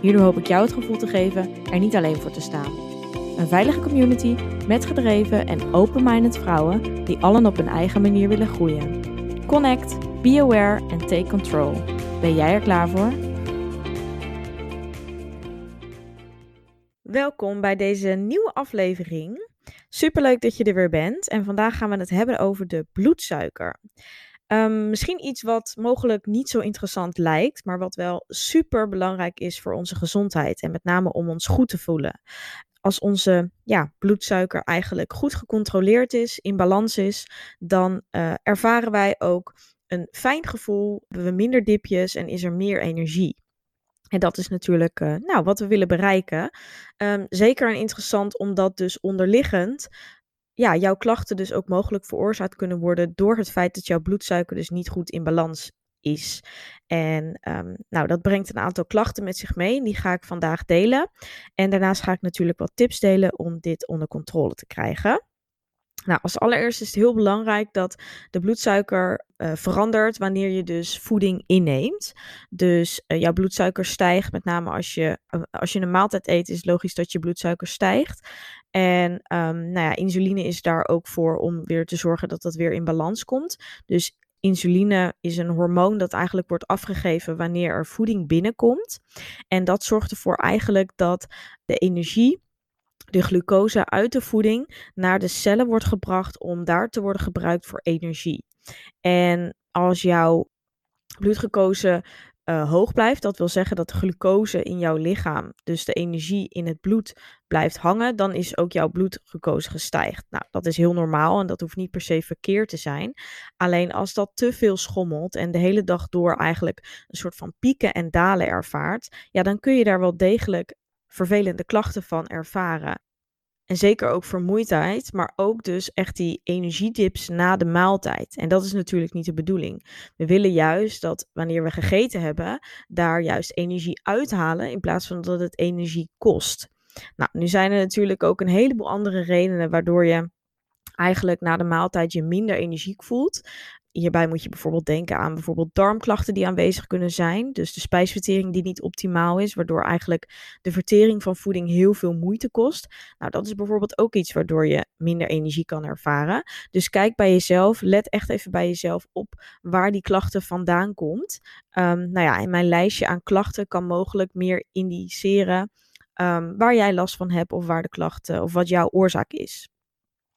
Hierdoor hoop ik jou het gevoel te geven er niet alleen voor te staan. Een veilige community met gedreven en open-minded vrouwen die allen op hun eigen manier willen groeien. Connect, be aware en take control. Ben jij er klaar voor? Welkom bij deze nieuwe aflevering. Superleuk dat je er weer bent. En vandaag gaan we het hebben over de bloedsuiker. Um, misschien iets wat mogelijk niet zo interessant lijkt, maar wat wel super belangrijk is voor onze gezondheid en met name om ons goed te voelen. Als onze ja, bloedsuiker eigenlijk goed gecontroleerd is, in balans is, dan uh, ervaren wij ook een fijn gevoel, hebben we minder dipjes en is er meer energie. En dat is natuurlijk uh, nou, wat we willen bereiken. Um, zeker interessant omdat dus onderliggend ja, jouw klachten dus ook mogelijk veroorzaakt kunnen worden door het feit dat jouw bloedsuiker dus niet goed in balans is. En um, nou, dat brengt een aantal klachten met zich mee. Die ga ik vandaag delen. En daarnaast ga ik natuurlijk wat tips delen om dit onder controle te krijgen. Nou, als allereerst is het heel belangrijk dat de bloedsuiker uh, verandert wanneer je dus voeding inneemt. Dus uh, jouw bloedsuiker stijgt, met name als je, uh, als je een maaltijd eet, is logisch dat je bloedsuiker stijgt. En um, nou ja, insuline is daar ook voor om weer te zorgen dat dat weer in balans komt. Dus insuline is een hormoon dat eigenlijk wordt afgegeven wanneer er voeding binnenkomt. En dat zorgt ervoor eigenlijk dat de energie de glucose uit de voeding naar de cellen wordt gebracht om daar te worden gebruikt voor energie. En als jouw bloedglucose uh, hoog blijft, dat wil zeggen dat de glucose in jouw lichaam, dus de energie in het bloed, blijft hangen, dan is ook jouw bloedglucose gestijgd. Nou, dat is heel normaal en dat hoeft niet per se verkeerd te zijn. Alleen als dat te veel schommelt en de hele dag door eigenlijk een soort van pieken en dalen ervaart, ja, dan kun je daar wel degelijk vervelende klachten van ervaren. En zeker ook vermoeidheid, maar ook dus echt die energiedips na de maaltijd. En dat is natuurlijk niet de bedoeling. We willen juist dat wanneer we gegeten hebben, daar juist energie uithalen in plaats van dat het energie kost. Nou, nu zijn er natuurlijk ook een heleboel andere redenen waardoor je eigenlijk na de maaltijd je minder energiek voelt. Hierbij moet je bijvoorbeeld denken aan bijvoorbeeld darmklachten die aanwezig kunnen zijn. Dus de spijsvertering die niet optimaal is, waardoor eigenlijk de vertering van voeding heel veel moeite kost. Nou, dat is bijvoorbeeld ook iets waardoor je minder energie kan ervaren. Dus kijk bij jezelf, let echt even bij jezelf op waar die klachten vandaan komt. Um, nou ja, in mijn lijstje aan klachten kan mogelijk meer indiceren um, waar jij last van hebt of waar de klachten of wat jouw oorzaak is.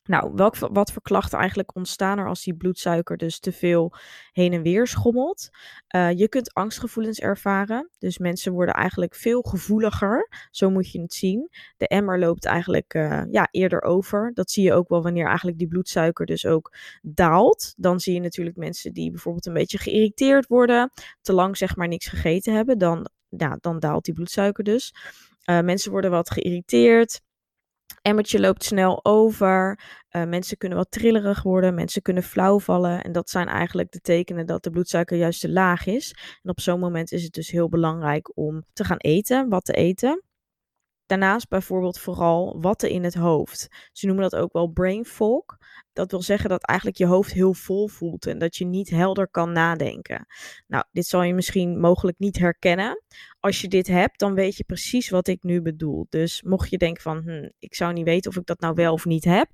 Nou, wat voor klachten eigenlijk ontstaan er als die bloedsuiker dus te veel heen en weer schommelt? Uh, je kunt angstgevoelens ervaren. Dus mensen worden eigenlijk veel gevoeliger. Zo moet je het zien. De emmer loopt eigenlijk uh, ja, eerder over. Dat zie je ook wel wanneer eigenlijk die bloedsuiker dus ook daalt. Dan zie je natuurlijk mensen die bijvoorbeeld een beetje geïrriteerd worden. Te lang zeg maar niks gegeten hebben. Dan, ja, dan daalt die bloedsuiker dus. Uh, mensen worden wat geïrriteerd emmertje loopt snel over. Uh, mensen kunnen wat trillerig worden. Mensen kunnen flauw vallen. En dat zijn eigenlijk de tekenen dat de bloedsuiker juist te laag is. En op zo'n moment is het dus heel belangrijk om te gaan eten, wat te eten. Daarnaast bijvoorbeeld vooral watten in het hoofd. Ze noemen dat ook wel brain fog. Dat wil zeggen dat eigenlijk je hoofd heel vol voelt en dat je niet helder kan nadenken. Nou, dit zal je misschien mogelijk niet herkennen. Als je dit hebt, dan weet je precies wat ik nu bedoel. Dus mocht je denken van, hm, ik zou niet weten of ik dat nou wel of niet heb.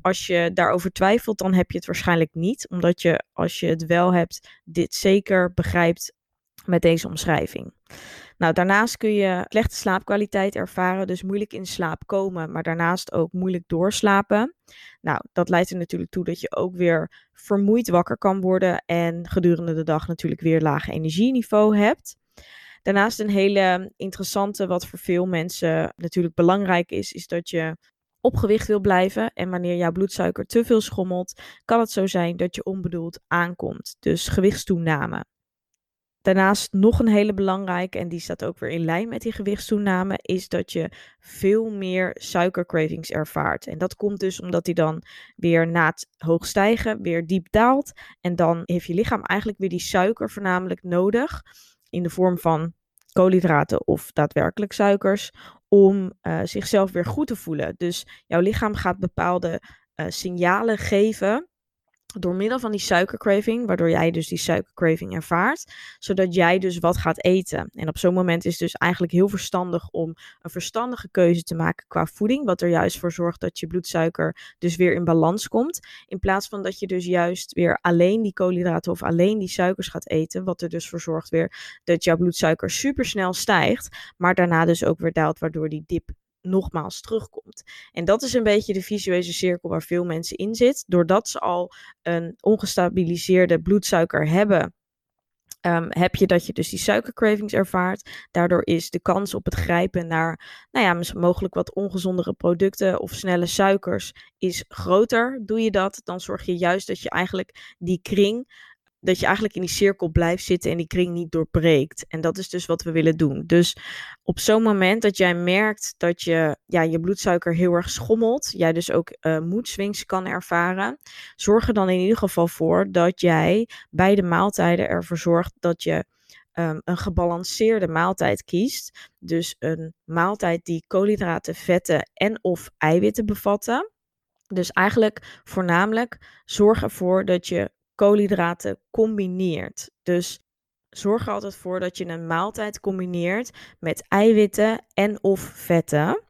Als je daarover twijfelt, dan heb je het waarschijnlijk niet. Omdat je, als je het wel hebt, dit zeker begrijpt met deze omschrijving. Nou, daarnaast kun je slechte slaapkwaliteit ervaren, dus moeilijk in slaap komen, maar daarnaast ook moeilijk doorslapen. Nou, dat leidt er natuurlijk toe dat je ook weer vermoeid wakker kan worden en gedurende de dag natuurlijk weer laag energieniveau hebt. Daarnaast een hele interessante, wat voor veel mensen natuurlijk belangrijk is, is dat je op gewicht wil blijven. En wanneer jouw bloedsuiker te veel schommelt, kan het zo zijn dat je onbedoeld aankomt. Dus gewichtstoename. Daarnaast nog een hele belangrijke, en die staat ook weer in lijn met die gewichtstoename, is dat je veel meer suikercravings ervaart. En dat komt dus omdat die dan weer na het hoog stijgen weer diep daalt. En dan heeft je lichaam eigenlijk weer die suiker voornamelijk nodig in de vorm van koolhydraten of daadwerkelijk suikers om uh, zichzelf weer goed te voelen. Dus jouw lichaam gaat bepaalde uh, signalen geven door middel van die suikercraving, waardoor jij dus die suikercraving ervaart, zodat jij dus wat gaat eten. En op zo'n moment is het dus eigenlijk heel verstandig om een verstandige keuze te maken qua voeding, wat er juist voor zorgt dat je bloedsuiker dus weer in balans komt, in plaats van dat je dus juist weer alleen die koolhydraten of alleen die suikers gaat eten, wat er dus voor zorgt weer dat jouw bloedsuiker supersnel stijgt, maar daarna dus ook weer daalt, waardoor die dip nogmaals terugkomt. En dat is een beetje de visuele cirkel waar veel mensen in zitten. Doordat ze al een ongestabiliseerde bloedsuiker hebben, um, heb je dat je dus die suikercravings ervaart. Daardoor is de kans op het grijpen naar, nou ja, mogelijk wat ongezondere producten of snelle suikers is groter. Doe je dat, dan zorg je juist dat je eigenlijk die kring dat je eigenlijk in die cirkel blijft zitten en die kring niet doorbreekt. En dat is dus wat we willen doen. Dus op zo'n moment dat jij merkt dat je, ja, je bloedsuiker heel erg schommelt, jij dus ook uh, moedswings kan ervaren, zorg er dan in ieder geval voor dat jij bij de maaltijden ervoor zorgt dat je um, een gebalanceerde maaltijd kiest. Dus een maaltijd die koolhydraten, vetten en of eiwitten bevatten. Dus eigenlijk voornamelijk zorg ervoor dat je koolhydraten combineert. Dus zorg er altijd voor dat je een maaltijd combineert met eiwitten en of vetten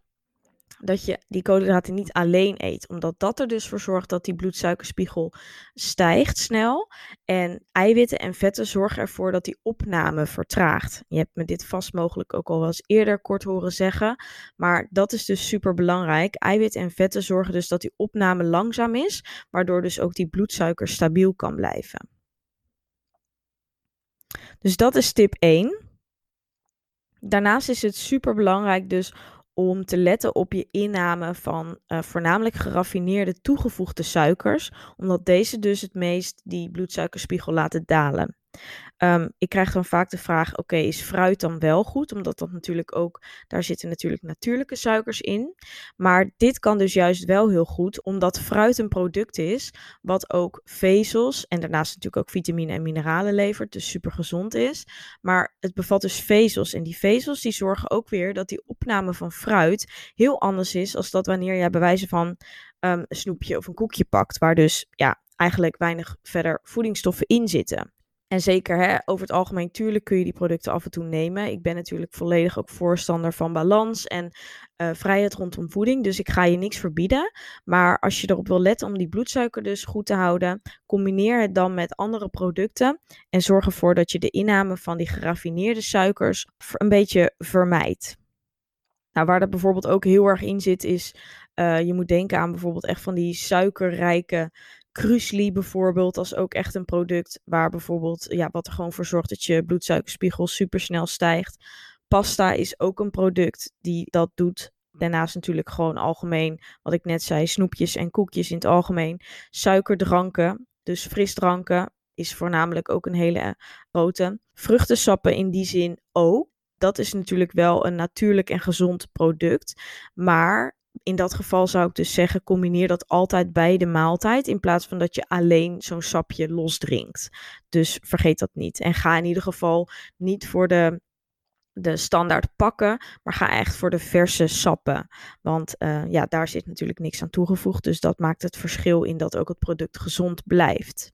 dat je die koolhydraten niet alleen eet. Omdat dat er dus voor zorgt dat die bloedsuikerspiegel stijgt snel. En eiwitten en vetten zorgen ervoor dat die opname vertraagt. Je hebt me dit vast mogelijk ook al wel eens eerder kort horen zeggen. Maar dat is dus super belangrijk. Eiwitten en vetten zorgen dus dat die opname langzaam is. Waardoor dus ook die bloedsuiker stabiel kan blijven. Dus dat is tip 1. Daarnaast is het super belangrijk dus om te letten op je inname van uh, voornamelijk geraffineerde toegevoegde suikers, omdat deze dus het meest die bloedsuikerspiegel laten dalen. Um, ik krijg dan vaak de vraag: oké, is fruit dan wel goed? Omdat dat natuurlijk ook, daar zitten natuurlijk natuurlijke suikers in. Maar dit kan dus juist wel heel goed, omdat fruit een product is wat ook vezels en daarnaast natuurlijk ook vitamine en mineralen levert, dus super gezond is. Maar het bevat dus vezels en die vezels die zorgen ook weer dat die opname van fruit heel anders is als dat wanneer je bij wijze van um, een snoepje of een koekje pakt, waar dus ja, eigenlijk weinig verder voedingsstoffen in zitten. En zeker hè, over het algemeen, tuurlijk kun je die producten af en toe nemen. Ik ben natuurlijk volledig ook voorstander van balans en uh, vrijheid rondom voeding. Dus ik ga je niks verbieden. Maar als je erop wil letten om die bloedsuiker dus goed te houden, combineer het dan met andere producten. En zorg ervoor dat je de inname van die geraffineerde suikers een beetje vermijdt. Nou, waar dat bijvoorbeeld ook heel erg in zit, is uh, je moet denken aan bijvoorbeeld echt van die suikerrijke Krusli bijvoorbeeld, als ook echt een product waar bijvoorbeeld, ja, wat er gewoon voor zorgt dat je bloedsuikerspiegel super snel stijgt. Pasta is ook een product die dat doet. Daarnaast natuurlijk gewoon algemeen, wat ik net zei, snoepjes en koekjes in het algemeen. Suikerdranken, dus frisdranken, is voornamelijk ook een hele grote. Vruchtensappen in die zin ook. Dat is natuurlijk wel een natuurlijk en gezond product. Maar in dat geval zou ik dus zeggen, combineer dat altijd bij de maaltijd. In plaats van dat je alleen zo'n sapje los drinkt. Dus vergeet dat niet. En ga in ieder geval niet voor de, de standaard pakken. Maar ga echt voor de verse sappen. Want uh, ja, daar zit natuurlijk niks aan toegevoegd. Dus dat maakt het verschil in dat ook het product gezond blijft.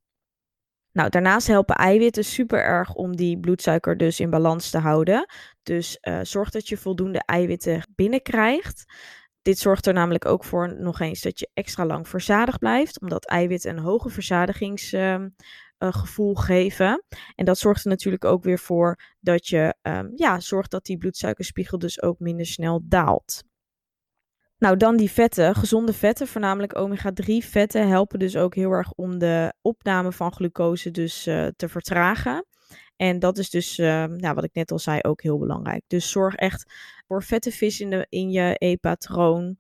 Nou, daarnaast helpen eiwitten super erg om die bloedsuiker dus in balans te houden. Dus uh, zorg dat je voldoende eiwitten binnenkrijgt. Dit zorgt er namelijk ook voor nog eens dat je extra lang verzadigd blijft, omdat eiwitten een hoge verzadigingsgevoel geven. En dat zorgt er natuurlijk ook weer voor dat je um, ja, zorgt dat die bloedsuikerspiegel dus ook minder snel daalt. Nou, dan die vetten. Gezonde vetten, voornamelijk omega-3 vetten, helpen dus ook heel erg om de opname van glucose dus uh, te vertragen. En dat is dus, uh, nou, wat ik net al zei, ook heel belangrijk. Dus zorg echt voor vette vis in, de, in je eetpatroon.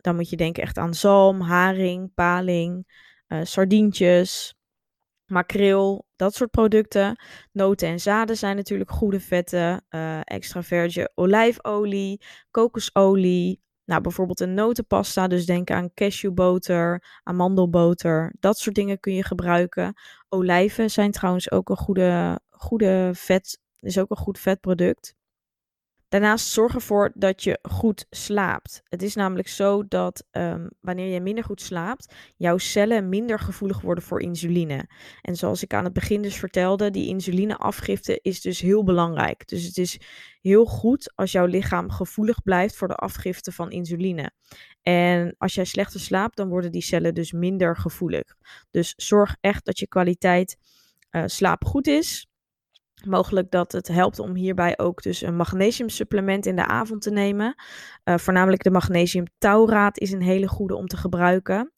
Dan moet je denken echt aan zalm, haring, paling, uh, sardientjes, makreel, Dat soort producten. Noten en zaden zijn natuurlijk goede vetten. Uh, extra virgin olijfolie, kokosolie. Nou, bijvoorbeeld een notenpasta. Dus denk aan cashewboter, amandelboter. Dat soort dingen kun je gebruiken. Olijven zijn trouwens ook een goede, goede vet. Is ook een goed vetproduct. Daarnaast zorg ervoor dat je goed slaapt. Het is namelijk zo dat um, wanneer je minder goed slaapt, jouw cellen minder gevoelig worden voor insuline. En zoals ik aan het begin dus vertelde, die insulineafgifte is dus heel belangrijk. Dus het is heel goed als jouw lichaam gevoelig blijft voor de afgifte van insuline. En als jij slechter slaapt, dan worden die cellen dus minder gevoelig. Dus zorg echt dat je kwaliteit uh, slaap goed is. Mogelijk dat het helpt om hierbij ook dus een magnesiumsupplement in de avond te nemen. Uh, voornamelijk de magnesium tauraat is een hele goede om te gebruiken.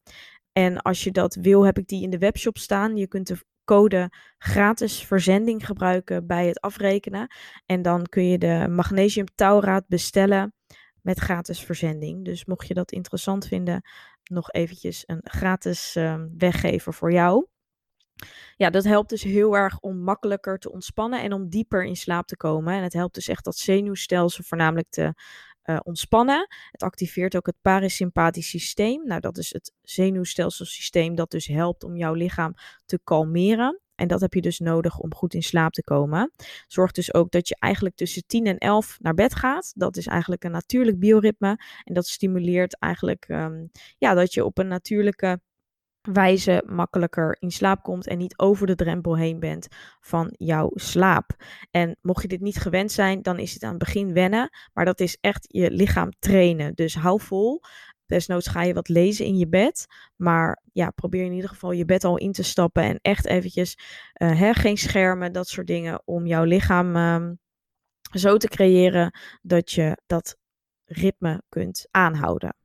En als je dat wil, heb ik die in de webshop staan. Je kunt de code gratis verzending gebruiken bij het afrekenen. En dan kun je de magnesium tauraat bestellen met gratis verzending. Dus mocht je dat interessant vinden, nog eventjes een gratis uh, weggever voor jou. Ja, dat helpt dus heel erg om makkelijker te ontspannen en om dieper in slaap te komen. En het helpt dus echt dat zenuwstelsel voornamelijk te uh, ontspannen. Het activeert ook het parasympathisch systeem. Nou, dat is het zenuwstelselsysteem dat dus helpt om jouw lichaam te kalmeren. En dat heb je dus nodig om goed in slaap te komen. Zorg dus ook dat je eigenlijk tussen 10 en 11 naar bed gaat. Dat is eigenlijk een natuurlijk bioritme. En dat stimuleert eigenlijk um, ja, dat je op een natuurlijke wijze makkelijker in slaap komt en niet over de drempel heen bent van jouw slaap. En mocht je dit niet gewend zijn, dan is het aan het begin wennen, maar dat is echt je lichaam trainen. Dus hou vol. Desnoods ga je wat lezen in je bed, maar ja, probeer in ieder geval je bed al in te stappen en echt eventjes uh, geen schermen, dat soort dingen, om jouw lichaam uh, zo te creëren dat je dat ritme kunt aanhouden.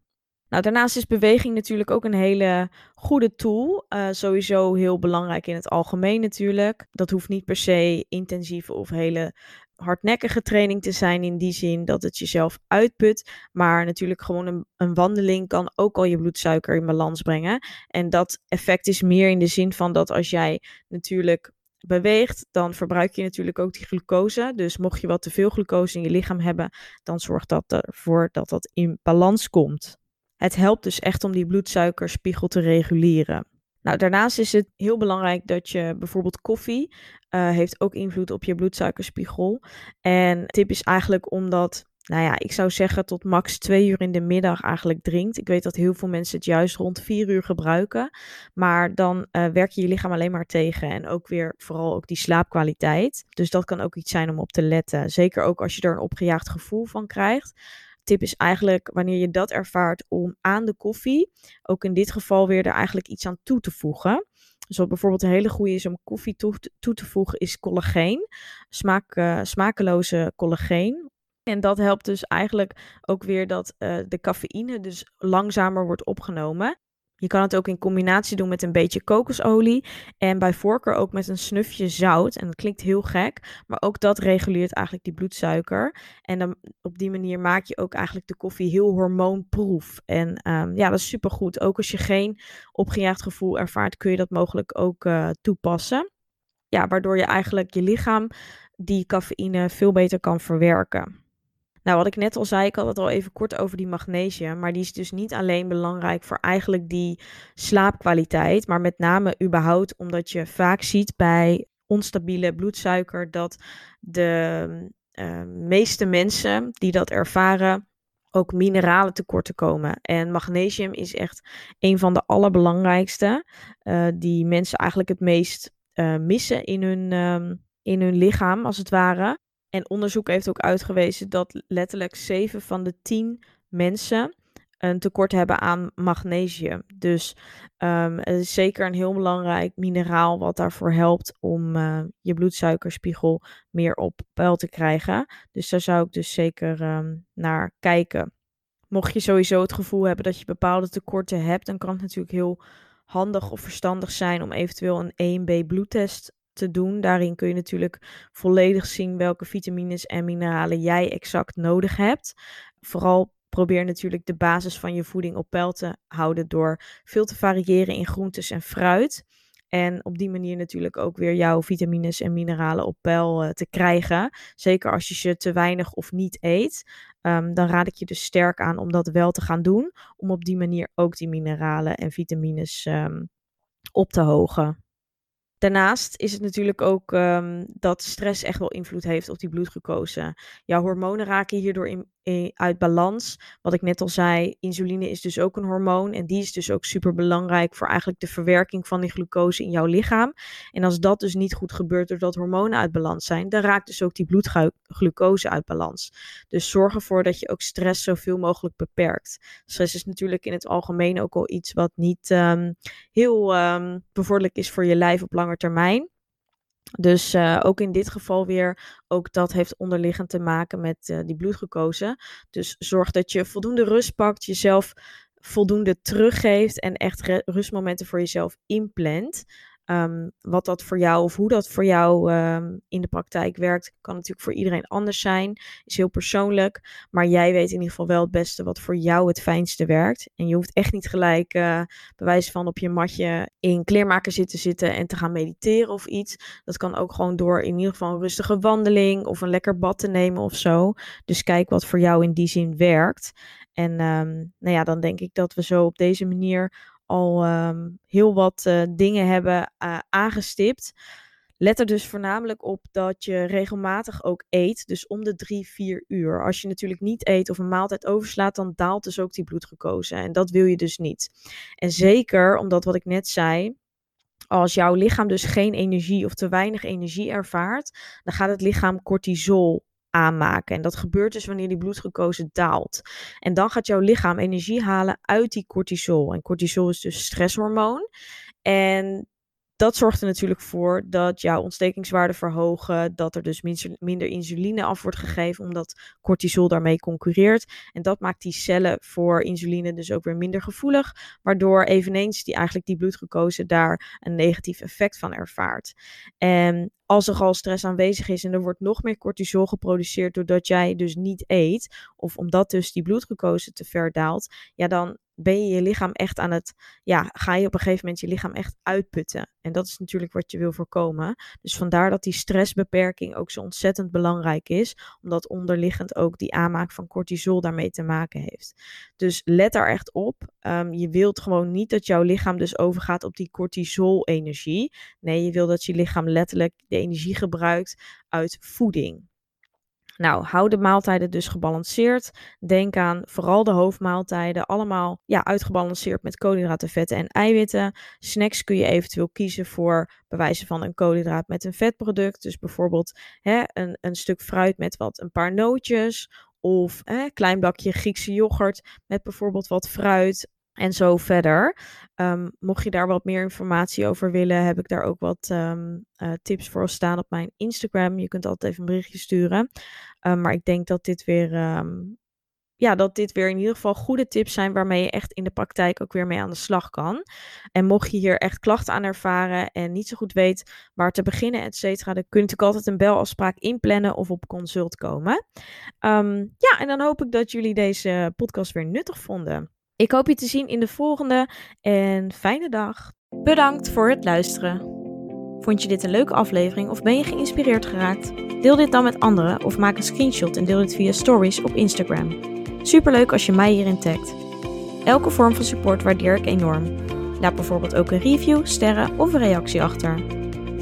Nou, daarnaast is beweging natuurlijk ook een hele goede tool. Uh, sowieso heel belangrijk in het algemeen natuurlijk. Dat hoeft niet per se intensieve of hele hardnekkige training te zijn in die zin dat het jezelf uitput. Maar natuurlijk gewoon een, een, wandeling kan ook al je bloedsuiker in balans brengen. En dat effect is meer in de zin van dat als jij natuurlijk beweegt, dan verbruik je natuurlijk ook die glucose. Dus mocht je wat te veel glucose in je lichaam hebben, dan zorgt dat ervoor dat dat in balans komt. Het helpt dus echt om die bloedsuikerspiegel te reguleren. Nou, daarnaast is het heel belangrijk dat je bijvoorbeeld koffie uh, heeft ook invloed op je bloedsuikerspiegel. En tip is eigenlijk omdat, nou ja, ik zou zeggen tot max twee uur in de middag eigenlijk drinkt. Ik weet dat heel veel mensen het juist rond vier uur gebruiken. Maar dan uh, werk je je lichaam alleen maar tegen. En ook weer vooral ook die slaapkwaliteit. Dus dat kan ook iets zijn om op te letten. Zeker ook als je er een opgejaagd gevoel van krijgt tip is eigenlijk wanneer je dat ervaart om aan de koffie, ook in dit geval weer er eigenlijk iets aan toe te voegen. Dus wat bijvoorbeeld een hele goede is om koffie toe, toe te voegen, is collageen. Smaak, uh, smakeloze collageen. En dat helpt dus eigenlijk ook weer dat uh, de cafeïne dus langzamer wordt opgenomen. Je kan het ook in combinatie doen met een beetje kokosolie. En bij voorkeur ook met een snufje zout. En dat klinkt heel gek. Maar ook dat reguleert eigenlijk die bloedsuiker. En dan op die manier maak je ook eigenlijk de koffie heel hormoonproef. En um, ja, dat is supergoed. Ook als je geen opgejaagd gevoel ervaart, kun je dat mogelijk ook uh, toepassen. Ja, waardoor je eigenlijk je lichaam die cafeïne veel beter kan verwerken. Nou, wat ik net al zei, ik had het al even kort over die magnesium. Maar die is dus niet alleen belangrijk voor eigenlijk die slaapkwaliteit. Maar met name überhaupt omdat je vaak ziet bij onstabiele bloedsuiker dat de uh, meeste mensen die dat ervaren ook mineralen tekorten komen. En magnesium is echt een van de allerbelangrijkste. Uh, die mensen eigenlijk het meest uh, missen in hun, um, in hun lichaam, als het ware. En onderzoek heeft ook uitgewezen dat letterlijk 7 van de 10 mensen een tekort hebben aan magnesium. Dus um, het is zeker een heel belangrijk mineraal wat daarvoor helpt om uh, je bloedsuikerspiegel meer op peil te krijgen. Dus daar zou ik dus zeker um, naar kijken. Mocht je sowieso het gevoel hebben dat je bepaalde tekorten hebt, dan kan het natuurlijk heel handig of verstandig zijn om eventueel een 1B bloedtest te doen. Daarin kun je natuurlijk volledig zien welke vitamines en mineralen jij exact nodig hebt. Vooral probeer natuurlijk de basis van je voeding op peil te houden door veel te variëren in groentes en fruit. En op die manier natuurlijk ook weer jouw vitamines en mineralen op peil eh, te krijgen. Zeker als je ze te weinig of niet eet. Ehm, dan raad ik je dus sterk aan om dat wel te gaan doen. Om op die manier ook die mineralen en vitamines ehm, op te hogen. Daarnaast is het natuurlijk ook um, dat stress echt wel invloed heeft op die bloedglucose. Jouw hormonen raken hierdoor in, uit balans. Wat ik net al zei, insuline is dus ook een hormoon. En die is dus ook super belangrijk voor eigenlijk de verwerking van die glucose in jouw lichaam. En als dat dus niet goed gebeurt doordat hormonen uit balans zijn, dan raakt dus ook die bloedglucose uit balans. Dus zorg ervoor dat je ook stress zoveel mogelijk beperkt. Stress is natuurlijk in het algemeen ook al iets wat niet um, heel um, bevorderlijk is voor je lijf op lange termijn. Dus uh, ook in dit geval weer, ook dat heeft onderliggend te maken met uh, die bloedglucose. Dus zorg dat je voldoende rust pakt, jezelf voldoende teruggeeft en echt rustmomenten voor jezelf inplant. Um, wat dat voor jou of hoe dat voor jou um, in de praktijk werkt, kan natuurlijk voor iedereen anders zijn. Is heel persoonlijk. Maar jij weet in ieder geval wel het beste wat voor jou het fijnste werkt. En je hoeft echt niet gelijk uh, bewijs van op je matje in kleermaker zitten zitten en te gaan mediteren of iets. Dat kan ook gewoon door in ieder geval een rustige wandeling of een lekker bad te nemen of zo. Dus kijk wat voor jou in die zin werkt. En um, nou ja, dan denk ik dat we zo op deze manier al um, heel wat uh, dingen hebben uh, aangestipt. Let er dus voornamelijk op dat je regelmatig ook eet, dus om de drie, vier uur. Als je natuurlijk niet eet of een maaltijd overslaat, dan daalt dus ook die bloedglucose. En dat wil je dus niet. En zeker omdat wat ik net zei, als jouw lichaam dus geen energie of te weinig energie ervaart, dan gaat het lichaam cortisol aanmaken. En dat gebeurt dus wanneer die bloedglucose daalt. En dan gaat jouw lichaam energie halen uit die cortisol. En cortisol is dus stresshormoon. En dat zorgt er natuurlijk voor dat jouw ontstekingswaarden verhogen, dat er dus minder insuline af wordt gegeven, omdat cortisol daarmee concurreert. En dat maakt die cellen voor insuline dus ook weer minder gevoelig, waardoor eveneens die eigenlijk die bloedglucose daar een negatief effect van ervaart. En als er al stress aanwezig is en er wordt nog meer cortisol geproduceerd doordat jij dus niet eet, of omdat dus die bloedglucose te ver daalt, ja, dan ben je je lichaam echt aan het, ja, ga je op een gegeven moment je lichaam echt uitputten. En dat is natuurlijk wat je wil voorkomen. Dus vandaar dat die stressbeperking ook zo ontzettend belangrijk is, omdat onderliggend ook die aanmaak van cortisol daarmee te maken heeft. Dus let daar echt op. Um, je wilt gewoon niet dat jouw lichaam dus overgaat op die cortisol-energie. Nee, je wil dat je lichaam letterlijk energie gebruikt uit voeding. Nou, hou de maaltijden dus gebalanceerd. Denk aan vooral de hoofdmaaltijden, allemaal ja, uitgebalanceerd met koolhydraten, vetten en eiwitten. Snacks kun je eventueel kiezen voor bewijzen van een koolhydraat met een vetproduct. Dus bijvoorbeeld hè, een, een stuk fruit met wat een paar nootjes. Of een klein bakje Griekse yoghurt met bijvoorbeeld wat fruit en zo verder. Um, mocht je daar wat meer informatie over willen, heb ik daar ook wat um, uh, tips voor staan op mijn Instagram. Je kunt altijd even een berichtje sturen. Um, maar ik denk dat dit weer. ja, dat dit weer in ieder geval goede tips zijn waarmee je echt in de praktijk ook weer mee aan de slag kan. En mocht je hier echt klachten aan ervaren en niet zo goed weet waar te beginnen, et cetera, dan kun je natuurlijk altijd een belafspraak inplannen of op consult komen. ja, en dan hoop ik dat jullie deze podcast weer nuttig vonden. Ik hoop je te zien in de volgende en fijne dag. Bedankt voor het luisteren. Vond je dit een leuke aflevering of ben je geïnspireerd geraakt? Deel dit dan met anderen of maak een screenshot en deel dit via stories op Instagram. Superleuk als je mij hierin tagt. Elke vorm van support waardeer ik enorm. Laat bijvoorbeeld ook een review, sterren of een reactie achter.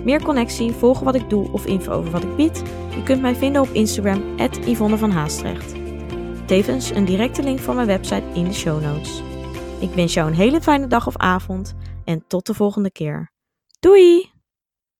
Meer connectie, volgen wat ik doe of info over wat ik bied? Je kunt mij vinden op Instagram, Yvonne van Haastrecht. Tevens een directe link voor mijn website in de show notes. Ik wens jou een hele fijne dag of avond en tot de volgende keer. Doei!